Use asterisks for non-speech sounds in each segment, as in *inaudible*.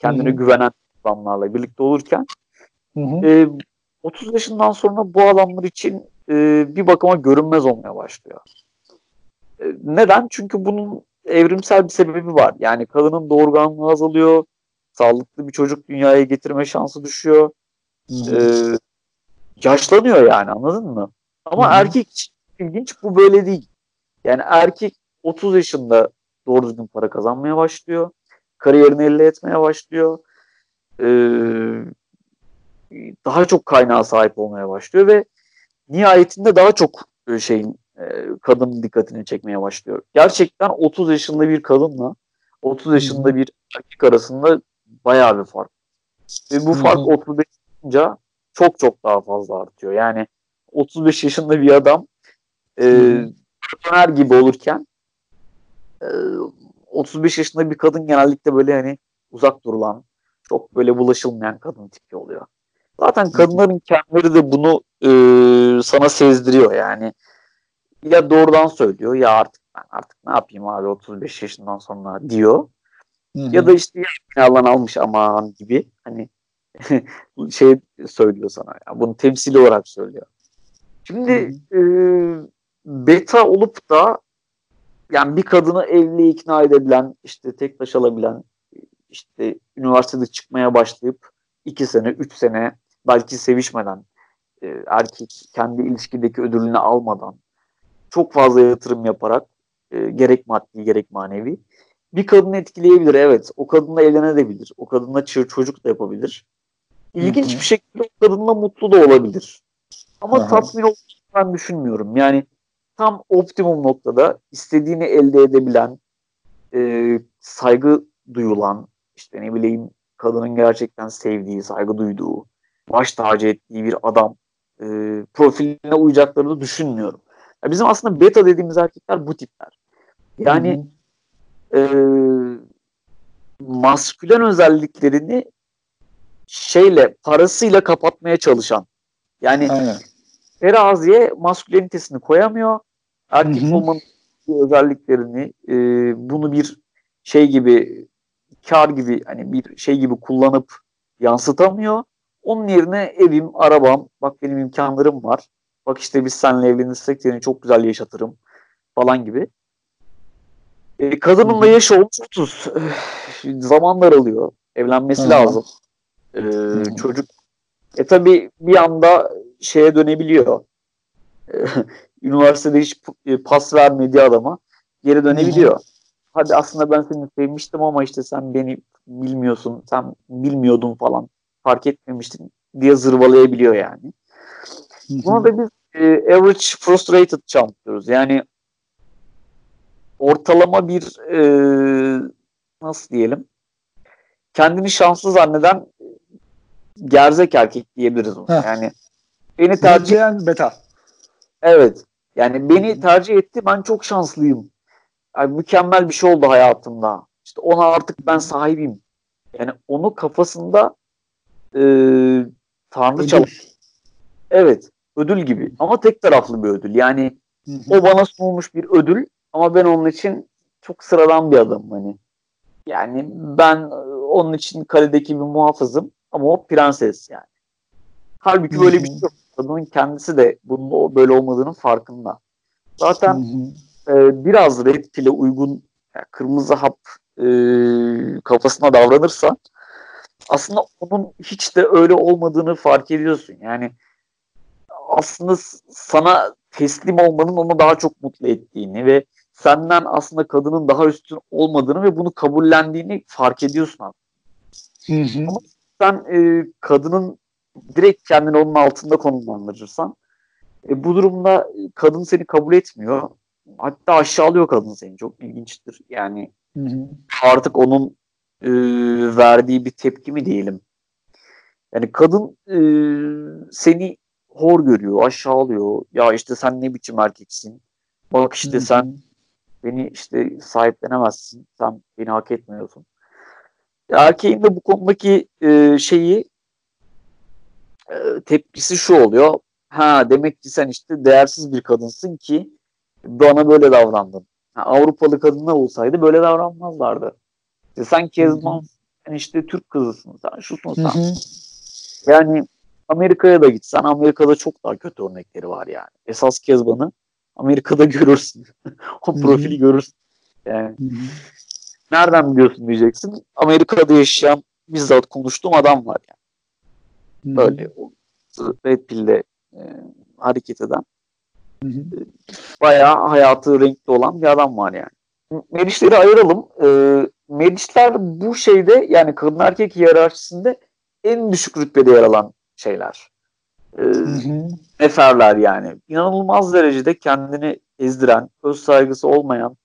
kendine Hı-hı. güvenen adamlarla birlikte olurken E, 30 yaşından sonra bu adamlar için e, bir bakıma görünmez olmaya başlıyor. E, neden? Çünkü bunun evrimsel bir sebebi var. Yani kadının doğurganlığı azalıyor. Sağlıklı bir çocuk dünyaya getirme şansı düşüyor. E, yaşlanıyor yani anladın mı? Ama Hı-hı. erkek ilginç bu böyle değil. Yani erkek 30 yaşında doğru düzgün para kazanmaya başlıyor. Kariyerini elde etmeye başlıyor. Ee, daha çok kaynağa sahip olmaya başlıyor ve nihayetinde daha çok e, şeyin e, kadının dikkatini çekmeye başlıyor. Gerçekten 30 yaşında bir kadınla 30 yaşında bir erkek arasında bayağı bir fark. Ve bu fark 35 yaşınca çok çok daha fazla artıyor. Yani 35 yaşında bir adam e, gibi olurken e, 35 yaşında bir kadın genellikle böyle hani uzak durulan, çok böyle bulaşılmayan kadın tipi oluyor. Zaten kadınların kendileri de bunu e, sana sezdiriyor yani. Ya doğrudan söylüyor ya artık ben artık ne yapayım abi 35 yaşından sonra diyor. Hı-hı. Ya da işte ya alan almış aman gibi hani *laughs* şey söylüyor sana. Yani bunu temsili olarak söylüyor. Şimdi e, beta olup da yani bir kadını evliliğe ikna edebilen, işte tek taş alabilen, işte üniversitede çıkmaya başlayıp iki sene, üç sene belki sevişmeden, e, erkek kendi ilişkideki ödülünü almadan, çok fazla yatırım yaparak e, gerek maddi gerek manevi bir kadını etkileyebilir. Evet, o kadınla evlenebilir. O kadınla çocuk da yapabilir. İlginç bir şekilde o kadınla mutlu da olabilir. Ama Aha. tatmin olduğunu ben düşünmüyorum. Yani tam optimum noktada istediğini elde edebilen, e, saygı duyulan, işte ne bileyim kadının gerçekten sevdiği, saygı duyduğu, baş tacı ettiği bir adam e, profiline uyacaklarını düşünmüyorum. Ya bizim aslında beta dediğimiz erkekler bu tipler. Yani e, maskülen özelliklerini şeyle parasıyla kapatmaya çalışan. Yani Aynen. teraziye maskülenitesini koyamıyor. Erkek olmanın özelliklerini e, bunu bir şey gibi kar gibi hani bir şey gibi kullanıp yansıtamıyor. Onun yerine evim, arabam, bak benim imkanlarım var. Bak işte biz seninle evlenirsek seni çok güzel yaşatırım falan gibi. E, kadının da yaşı olmuş 30. Zamanlar alıyor. Evlenmesi Hı-hı. lazım. E, çocuk e tabi bir anda şeye dönebiliyor. E, *laughs* üniversitede hiç e, pas vermediği adama geri dönebiliyor. Hadi aslında ben seni sevmiştim ama işte sen beni bilmiyorsun, sen bilmiyordun falan fark etmemiştin diye zırvalayabiliyor yani. Buna da biz e, average frustrated jump diyoruz. Yani ortalama bir e, nasıl diyelim kendini şanslı zanneden gerzek erkek diyebiliriz onu. Yani beni tercih eden beta. Evet. Yani beni tercih etti. Ben çok şanslıyım. Yani mükemmel bir şey oldu hayatımda. İşte ona artık ben sahibiyim. Yani onu kafasında e, Tanrı çalış. Evet. Ödül gibi. Ama tek taraflı bir ödül. Yani hı hı. o bana sunulmuş bir ödül ama ben onun için çok sıradan bir adamım hani. Yani ben e, onun için kaledeki bir muhafızım ama o prenses yani. Halbuki böyle bir şey yok. Kadının kendisi de bunun böyle olmadığının farkında. Zaten e, biraz red pill'e uygun yani kırmızı hap e, kafasına davranırsa aslında onun hiç de öyle olmadığını fark ediyorsun. Yani aslında sana teslim olmanın onu daha çok mutlu ettiğini ve senden aslında kadının daha üstün olmadığını ve bunu kabullendiğini fark ediyorsun abi. Hı hı. Ama sen e, kadının direkt kendini onun altında konumlandırırsan e, bu durumda kadın seni kabul etmiyor. Hatta aşağılıyor kadın seni. Çok ilginçtir. Yani hı hı. artık onun e, verdiği bir tepki mi diyelim. Yani kadın e, seni hor görüyor, aşağılıyor. Ya işte sen ne biçim erkeksin. Bak işte Hı-hı. sen beni işte sahiplenemezsin. Sen beni hak etmiyorsun. Erkeğin de bu konudaki e, şeyi tepkisi şu oluyor. Ha demek ki sen işte değersiz bir kadınsın ki bana böyle davrandın. Ha, Avrupalı kadınlar olsaydı böyle davranmazlardı. İşte sen kezban, Sen işte Türk kızısın sen şusun sen. Hı hı. Yani Amerika'ya da gitsen Amerika'da çok daha kötü örnekleri var yani. Esas Kezban'ı Amerika'da *laughs* görürsün. o profili Hı-hı. görürsün. Yani Hı-hı. nereden biliyorsun diyeceksin. Amerika'da yaşayan bizzat konuştuğum adam var yani. Hı-hı. Böyle Red Pill'de e, hareket eden. Hı-hı. Bayağı hayatı renkli olan bir adam var yani. Meriçleri ayıralım. E, Meriçler bu şeyde yani kadın erkek hiyerarşisinde en düşük rütbede yer alan şeyler. E, neferler yani. İnanılmaz derecede kendini ezdiren, öz saygısı olmayan,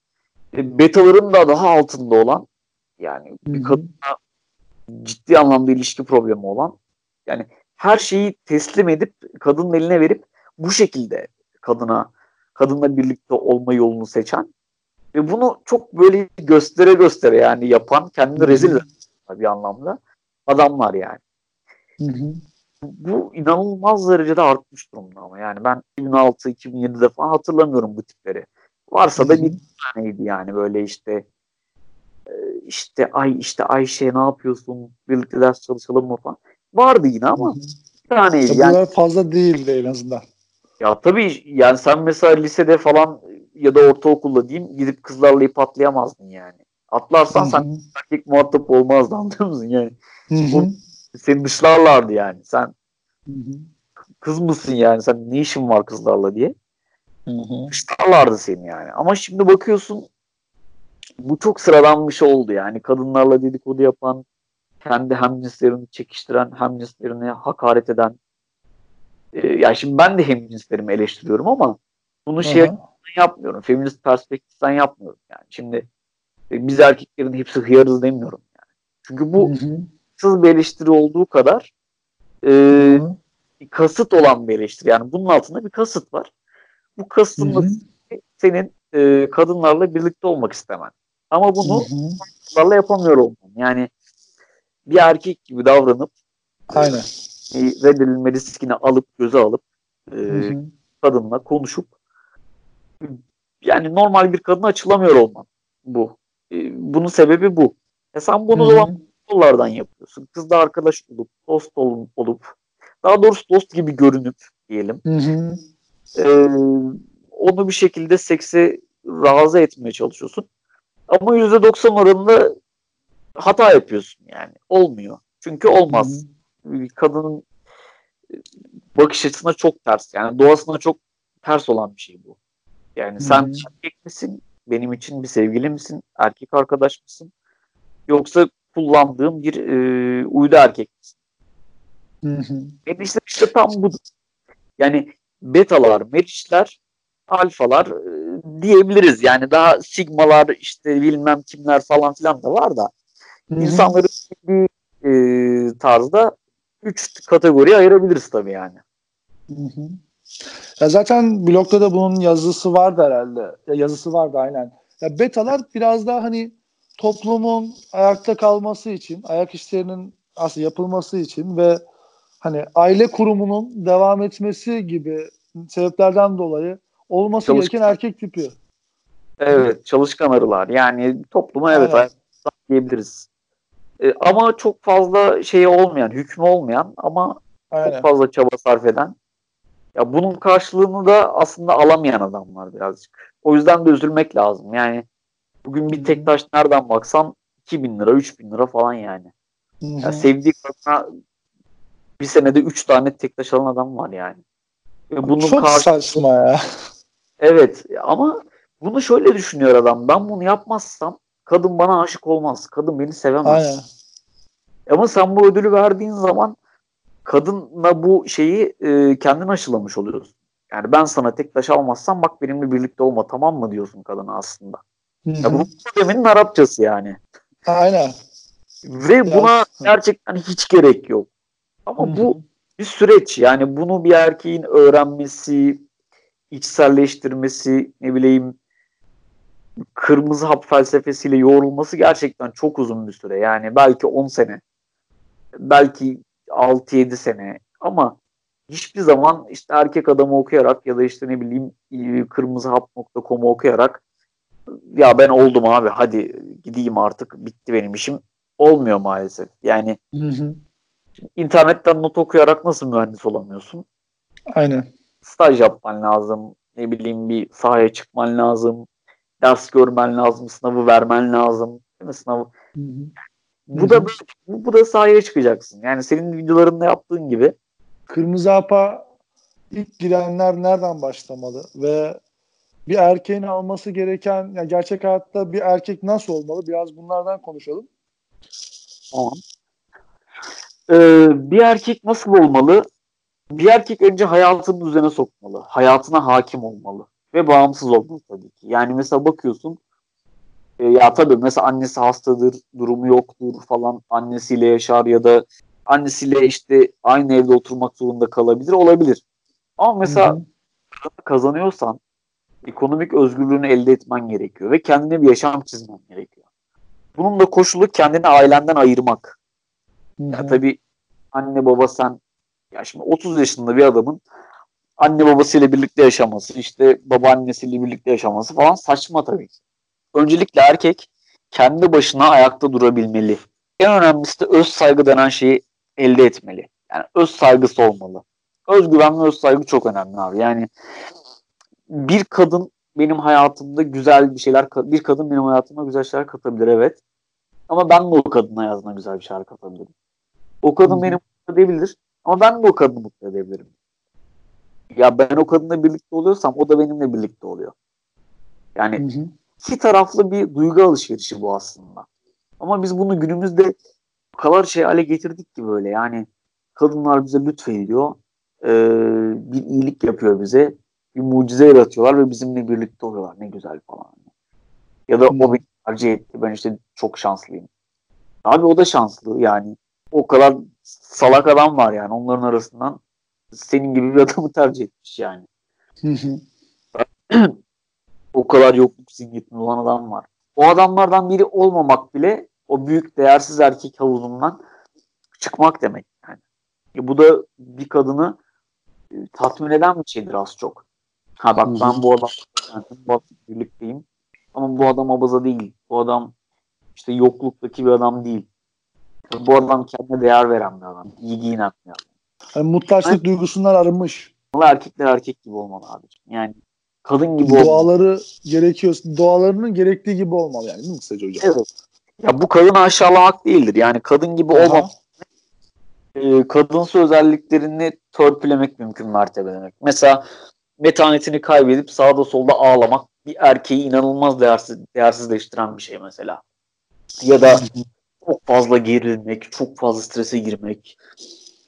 e, betaların da daha altında olan yani bir kadına ciddi anlamda ilişki problemi olan yani her şeyi teslim edip kadının eline verip bu şekilde kadına kadınla birlikte olma yolunu seçen ve bunu çok böyle göstere göstere yani yapan kendini rezil eden bir anlamda adamlar yani. Hı hı. Bu inanılmaz derecede artmış durumda ama yani ben 2006-2007'de falan hatırlamıyorum bu tipleri. Varsa da bir taneydi yani böyle işte e, işte ay işte Ayşe ne yapıyorsun birlikte ders çalışalım mı falan. Vardı yine ama bir taneydi. Ya yani, fazla değildi en azından. Ya tabii yani sen mesela lisede falan ya da ortaokulda diyeyim gidip kızlarla ip atlayamazdın yani. Atlarsan Hı-hı. sen erkek muhatap olmazdın anlıyor musun yani? Hı-hı. Seni dışlarlardı yani. Sen Hı-hı. kız mısın yani? Sen ne işin var kızlarla diye. Hı-hı. Dışlarlardı seni yani. Ama şimdi bakıyorsun bu çok sıradan bir şey oldu yani. Kadınlarla dedikodu yapan, kendi hemcinslerini çekiştiren, hemcinslerine hakaret eden. Ee, yani şimdi ben de hemcinslerimi eleştiriyorum ama bunu şey yapmıyorum. Feminist perspektiften yapmıyorum yani. Şimdi e, biz erkeklerin hepsi hıyarız demiyorum yani. Çünkü bu hı bir eleştiri olduğu kadar e, bir kasıt olan bir eleştiri. Yani bunun altında bir kasıt var. Bu kasıtın senin e, kadınlarla birlikte olmak istemen. Ama bunu kadınlarla yapamıyor olman. Yani bir erkek gibi davranıp Aynen. E, reddedilme riskini alıp göze alıp e, kadınla konuşup yani normal bir kadına açılamıyor olman bu. E, bunun sebebi bu. E sen bunu dolan yollardan yapıyorsun. Kızla arkadaş olup, dost olup, olup daha doğrusu dost gibi görünüp diyelim. Hı hı. E, onu bir şekilde sekse razı etmeye çalışıyorsun. Ama %90 oranında hata yapıyorsun yani. Olmuyor. Çünkü olmaz. Hı. Kadının bakış açısına çok ters. Yani doğasına çok ters olan bir şey bu. Yani sen erkek misin? Benim için bir sevgili misin? Erkek arkadaş mısın? Yoksa kullandığım bir e, uydu erkek misin? Hı hı. işte, işte tam bu. Yani betalar, meriçler, alfalar e, diyebiliriz. Yani daha sigmalar işte bilmem kimler falan filan da var da Hı-hı. İnsanları bir e, tarzda üç kategoriye ayırabiliriz tabii yani. Hı-hı. Ya zaten blogda da bunun yazısı vardı herhalde. Ya yazısı vardı aynen. Ya betalar biraz daha hani toplumun ayakta kalması için, ayak işlerinin aslında yapılması için ve hani aile kurumunun devam etmesi gibi sebeplerden dolayı olması Çalışkan. gereken erkek tipi. Evet, çalışkan arılar. Yani topluma evet Aynen. diyebiliriz. Ee, ama çok fazla şey olmayan, hükmü olmayan ama Aynen. çok fazla çaba sarf eden. Ya bunun karşılığını da aslında alamayan adamlar birazcık. O yüzden de üzülmek lazım. Yani bugün bir tek taş nereden baksan 2000 lira, 3000 lira falan yani. Ya sevdiği kadına bir senede 3 tane tek taş alan adam var yani. Ve bunun Çok karşı... saçma ya. Evet ama bunu şöyle düşünüyor adam. Ben bunu yapmazsam kadın bana aşık olmaz. Kadın beni sevemez. Aynen. Ama sen bu ödülü verdiğin zaman kadınla bu şeyi e, kendin aşılamış oluyorsun. Yani ben sana tek taş almazsam bak benimle birlikte olma tamam mı diyorsun kadına aslında. Hı-hı. Ya bu demenin Arapçası yani. Aynen. Ve buna gerçekten hiç gerek yok. Ama Hı-hı. bu bir süreç. Yani bunu bir erkeğin öğrenmesi, içselleştirmesi, ne bileyim kırmızı hap felsefesiyle yoğrulması gerçekten çok uzun bir süre. Yani belki 10 sene, belki 6-7 sene ama hiçbir zaman işte erkek adamı okuyarak ya da işte ne bileyim kırmızıhap.com'u okuyarak ya ben oldum abi hadi gideyim artık bitti benim işim olmuyor maalesef. Yani hı hı. internetten not okuyarak nasıl mühendis olamıyorsun? Aynen. Staj yapman lazım. Ne bileyim bir sahaya çıkman lazım. Ders görmen lazım. Sınavı vermen lazım. Değil mi? Sınavı. Hı hı. Bu da bu, bu da sahaya çıkacaksın. Yani senin videolarında yaptığın gibi. Kırmızı Apa ilk girenler nereden başlamalı ve bir erkeğin alması gereken yani gerçek hayatta bir erkek nasıl olmalı? Biraz bunlardan konuşalım. Tamam. Ee, bir erkek nasıl olmalı? Bir erkek önce hayatının düzene sokmalı. Hayatına hakim olmalı. Ve bağımsız olmalı tabii ki. Yani mesela bakıyorsun e, ya tabii mesela annesi hastadır, durumu yoktur falan annesiyle yaşar ya da annesiyle işte aynı evde oturmak zorunda kalabilir olabilir. Ama mesela Hı-hı. kazanıyorsan ekonomik özgürlüğünü elde etmen gerekiyor ve kendine bir yaşam çizmen gerekiyor. Bunun da koşulu kendini ailenden ayırmak. Hı-hı. Ya tabii anne baba sen ya şimdi 30 yaşında bir adamın anne babasıyla birlikte yaşaması, işte babaannesiyle birlikte yaşaması falan saçma tabii ki. Öncelikle erkek kendi başına ayakta durabilmeli. En önemlisi de öz saygı denen şeyi elde etmeli. Yani öz saygısı olmalı. Özgüven ve öz saygı çok önemli abi. Yani bir kadın benim hayatımda güzel bir şeyler bir kadın benim hayatıma güzel şeyler katabilir evet. Ama ben de o kadın hayatına güzel bir şeyler katabilirim. O kadın beni mutlu edebilir ama ben de o kadını mutlu edebilirim. Ya ben o kadınla birlikte oluyorsam o da benimle birlikte oluyor. Yani hı hı. iki taraflı bir duygu alışverişi bu aslında. Ama biz bunu günümüzde o kadar şey hale getirdik ki böyle yani kadınlar bize lütfediyor. Ee, bir iyilik yapıyor bize. Bir mucize yaratıyorlar ve bizimle birlikte oluyorlar. Ne güzel falan. Ya da o beni tercih etti. Ben işte çok şanslıyım. Abi o da şanslı yani. O kadar salak adam var yani onların arasından senin gibi bir adamı tercih etmiş yani. *clears throat* o kadar yokluk zihniyetinde olan adam var. O adamlardan biri olmamak bile o büyük değersiz erkek havuzundan çıkmak demek yani. E bu da bir kadını e, tatmin eden bir şeydir az çok. Ha bak ben bu adamla birlikteyim. Ama bu adam abaza değil. Bu adam işte yokluktaki bir adam değil. Bu adam kendine değer veren bir adam. İyi giyinen bir adam. Yani muhtaçlık yani, duygusundan arınmış. Erkekler erkek gibi olmalı abi. Yani kadın gibi olmalı. Doğaları gerekiyor. Doğalarının gerektiği gibi olmalı yani değil mi kısaca hocam? Evet. Ya bu kadın aşağılamak değildir. Yani kadın gibi olmamak. E, kadınsı özelliklerini törpülemek mümkün mertebe demek. Mesela metanetini kaybedip sağda solda ağlamak bir erkeği inanılmaz değersiz, değersizleştiren bir şey mesela. Ya da *laughs* çok fazla gerilmek, çok fazla strese girmek,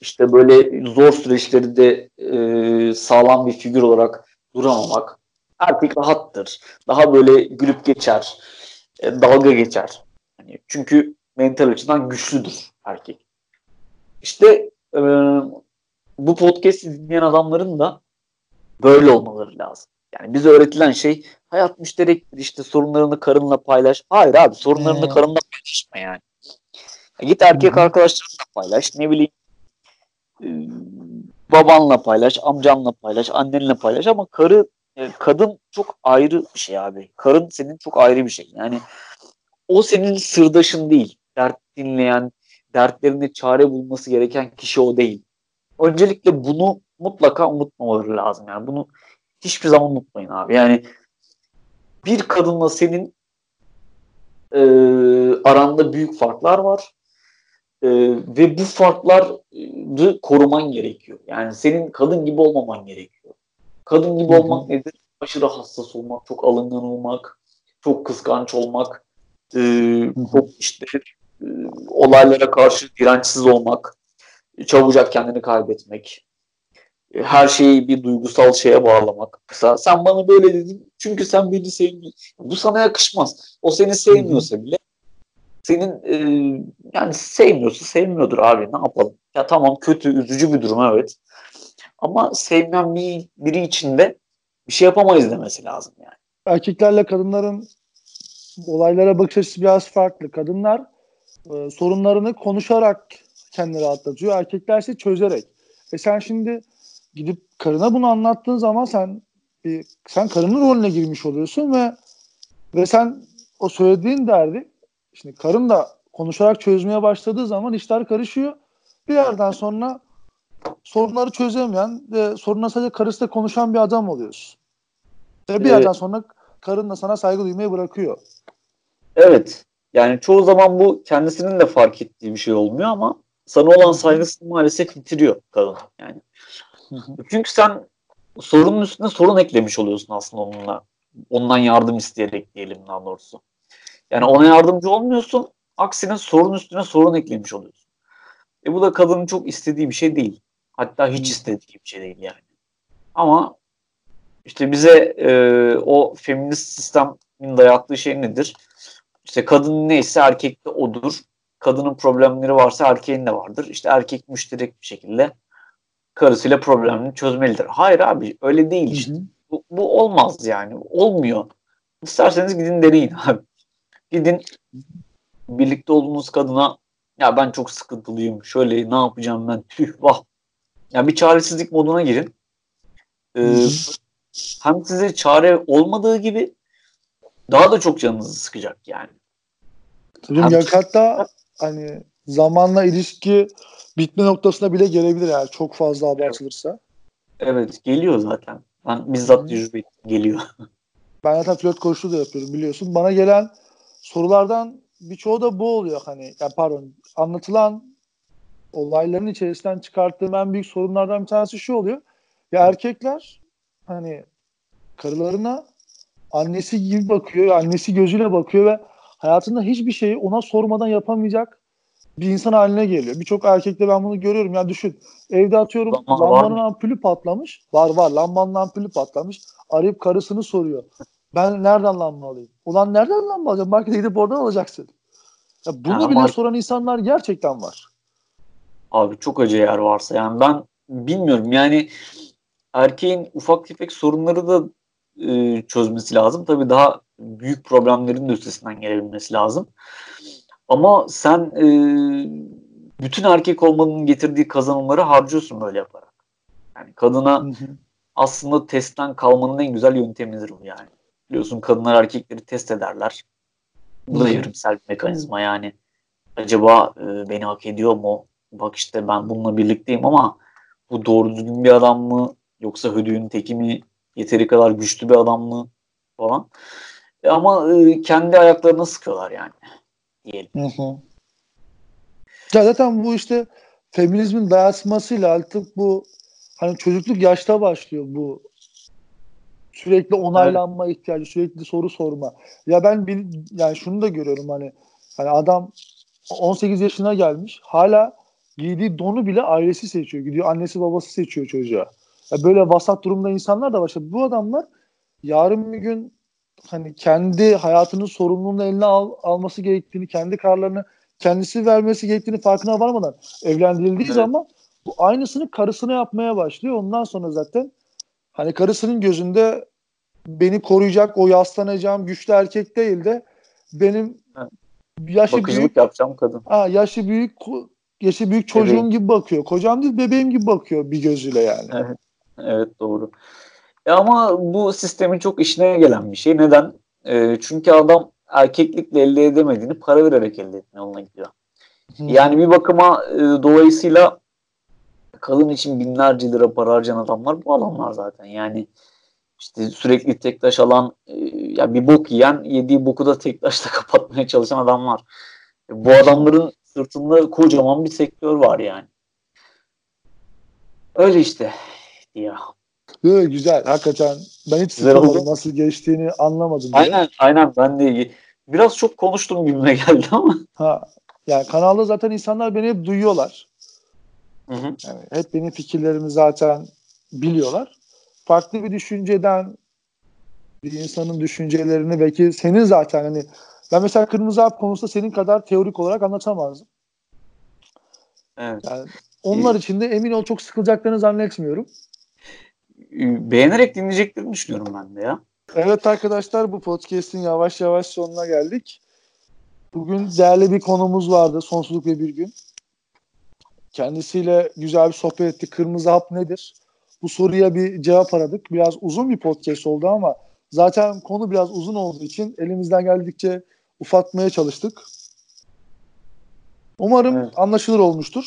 işte böyle zor süreçlerinde e, sağlam bir figür olarak duramamak. Erkek rahattır. Daha böyle gülüp geçer. E, dalga geçer. Yani çünkü mental açıdan güçlüdür erkek. İşte e, bu podcast'i dinleyen adamların da böyle olmaları lazım. Yani bize öğretilen şey hayat müşterektir işte sorunlarını karınla paylaş. Hayır abi sorunlarını hmm. karınla paylaşma yani. Git erkek hmm. arkadaşlarınla paylaş. Ne bileyim babanla paylaş, amcanla paylaş, annenle paylaş ama karı e, kadın çok ayrı bir şey abi. Karın senin çok ayrı bir şey. Yani o senin sırdaşın değil. Dert dinleyen, dertlerine çare bulması gereken kişi o değil. Öncelikle bunu mutlaka unutmamaları lazım. Yani bunu hiçbir zaman unutmayın abi. Yani bir kadınla senin e, aranda büyük farklar var. E, ve bu farkları koruman gerekiyor. Yani senin kadın gibi olmaman gerekiyor. Kadın gibi Hı-hı. olmak nedir? Aşırı hassas olmak, çok alıngan olmak, çok kıskanç olmak, e, çok işte e, olaylara karşı dirençsiz olmak, çabucak kendini kaybetmek, e, her şeyi bir duygusal şeye bağlamak. Mesela sen bana böyle dedin çünkü sen beni sevmiyorsun. Bu sana yakışmaz. O seni sevmiyorsa bile senin e, yani sevmiyorsa sevmiyordur abi ne yapalım. Ya tamam kötü üzücü bir durum evet. Ama sevmeyen bir, biri için de bir şey yapamayız demesi lazım yani. Erkeklerle kadınların olaylara bakış açısı biraz farklı. Kadınlar e, sorunlarını konuşarak kendini rahatlatıyor. Erkekler ise çözerek. E sen şimdi gidip karına bunu anlattığın zaman sen bir, sen karının rolüne girmiş oluyorsun ve ve sen o söylediğin derdi Şimdi karın da konuşarak çözmeye başladığı zaman işler karışıyor. Bir yerden sonra sorunları çözemeyen ve sorunla sadece karısıyla konuşan bir adam oluyorsun. Ve bir evet. yerden sonra karın da sana saygı duymayı bırakıyor. Evet. Yani çoğu zaman bu kendisinin de fark ettiği bir şey olmuyor ama sana olan saygısını maalesef bitiriyor kadın. Yani. Çünkü sen sorunun üstüne sorun eklemiş oluyorsun aslında onunla. Ondan yardım isteyerek diyelim daha doğrusu. Yani ona yardımcı olmuyorsun. Aksine sorun üstüne sorun eklemiş oluyorsun. E bu da kadının çok istediği bir şey değil. Hatta hiç istediği bir şey değil yani. Ama işte bize e, o feminist sistemin dayattığı şey nedir? İşte kadın neyse erkek de odur. Kadının problemleri varsa erkeğin de vardır. İşte erkek müşterek bir şekilde karısıyla problemini çözmelidir. Hayır abi öyle değil işte. Bu, bu olmaz yani. Olmuyor. İsterseniz gidin deneyin *laughs* abi. Gidin birlikte olduğunuz kadına ya ben çok sıkıntılıyım. Şöyle ne yapacağım ben? *laughs* Tüh vah. Ya bir çaresizlik moduna girin. Ee, hem size çare olmadığı gibi daha da çok canınızı sıkacak yani. Tabii hem... hatta hani zamanla ilişki bitme noktasına bile gelebilir eğer çok fazla abartılırsa. Evet geliyor zaten. Ben bizzat tecrübe geliyor. *laughs* Ben zaten flört koşulu da yapıyorum biliyorsun. Bana gelen sorulardan birçoğu da bu oluyor hani ya pardon anlatılan olayların içerisinden çıkarttığım en büyük sorunlardan bir tanesi şu oluyor. Ya erkekler hani karılarına annesi gibi bakıyor, annesi gözüyle bakıyor ve hayatında hiçbir şeyi ona sormadan yapamayacak bir insan haline geliyor. Birçok erkekte ben bunu görüyorum. Ya düşün evde atıyorum Zaman lambanın ampulü patlamış. Var var lambanın ampulü patlamış. Arayıp karısını soruyor. Ben nereden lamba alayım? Ulan nereden lamba alacağım? Markete gidip oradan alacaksın. Ya bunu yani bile mark- soran insanlar gerçekten var. Abi çok acı yer varsa yani ben bilmiyorum yani erkeğin ufak tefek sorunları da e, çözmesi lazım. Tabii daha büyük problemlerin de üstesinden gelebilmesi lazım. Ama sen e, bütün erkek olmanın getirdiği kazanımları harcıyorsun böyle yaparak. Yani kadına aslında testten kalmanın en güzel yöntemidir bu yani. Biliyorsun kadınlar erkekleri test ederler. Bu da evrimsel bir mekanizma yani. Acaba e, beni hak ediyor mu? Bak işte ben bununla birlikteyim ama bu doğru düzgün bir adam mı? Yoksa hödüğün teki mi? Yeteri kadar güçlü bir adam mı? Falan. E ama e, kendi ayaklarına sıkıyorlar yani. Diyelim. Hı hı. Ya zaten bu işte feminizmin dayatmasıyla artık bu hani çocukluk yaşta başlıyor bu sürekli onaylanma evet. ihtiyacı, sürekli soru sorma. Ya ben bir, yani şunu da görüyorum hani hani adam 18 yaşına gelmiş hala giydiği donu bile ailesi seçiyor. Gidiyor annesi babası seçiyor çocuğa. Ya böyle vasat durumda insanlar da var. İşte bu adamlar yarın bir gün hani kendi hayatının sorumluluğunu eline al, alması gerektiğini, kendi kararlarını kendisi vermesi gerektiğini farkına varmadan evlendirildiği evet. zaman bu aynısını karısına yapmaya başlıyor. Ondan sonra zaten hani karısının gözünde beni koruyacak, o yaslanacağım güçlü erkek değil de benim yaşı Bakıcılık büyük yapacağım kadın. Ha, yaşı büyük yaşı büyük çocuğum evet. gibi bakıyor. Kocam değil bebeğim gibi bakıyor bir gözüyle yani. Evet, evet doğru. Ya ama bu sistemin çok işine gelen bir şey. Neden? E, çünkü adam erkeklikle elde edemediğini para vererek elde etme yoluna gidiyor. Yani bir bakıma e, dolayısıyla kadın için binlerce lira para harcayan adamlar bu adamlar zaten. Yani işte sürekli tek taş alan e, ya bir bok yiyen yediği boku da tek taşla *laughs* kapatmaya çalışan adamlar. E, bu adamların sırtında kocaman bir sektör var yani. Öyle işte ya. Yo, güzel. Hakikaten ben hiç sıkılmadım. Nasıl geçtiğini anlamadım. Aynen diye. aynen ben de biraz çok konuştum gibime *laughs* geldi ama. Ha, yani kanalda zaten insanlar beni hep duyuyorlar. Hı hı. Yani hep benim fikirlerimi zaten biliyorlar. Farklı bir düşünceden bir insanın düşüncelerini belki senin zaten hani ben mesela Kırmızı Harp konusunda senin kadar teorik olarak anlatamazdım. Evet. Yani onlar için de emin ol çok sıkılacaklarını zannetmiyorum. Beğenerek dinleyeceklerini düşünüyorum ben de ya. Evet arkadaşlar bu podcast'in yavaş yavaş sonuna geldik. Bugün değerli bir konumuz vardı. Sonsuzluk ve bir gün. Kendisiyle güzel bir sohbet ettik. Kırmızı hap nedir? Bu soruya bir cevap aradık. Biraz uzun bir podcast oldu ama zaten konu biraz uzun olduğu için elimizden geldikçe ufaltmaya çalıştık. Umarım Evet. anlaşılır olmuştur.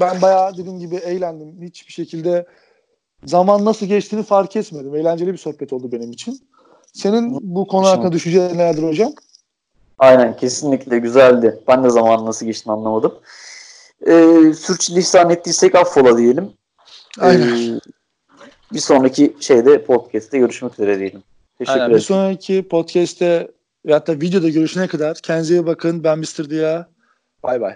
Ben bayağı dediğim gibi eğlendim. Hiçbir şekilde zaman nasıl geçtiğini fark etmedim. Eğlenceli bir sohbet oldu benim için. Senin bu konu hakkında düşüncelerin nelerdir hocam? Aynen kesinlikle güzeldi. Ben de zaman nasıl geçtiğini anlamadım. Ee, sürçülisan ettiysek affola diyelim. Aynen. Ee, bir sonraki şeyde podcast'te görüşmek üzere diyelim. Teşekkür Aynen. Bir ederim. sonraki podcast'te ve hatta videoda görüşene kadar kendinize iyi bakın. Ben Mr. Dia. Bay bay.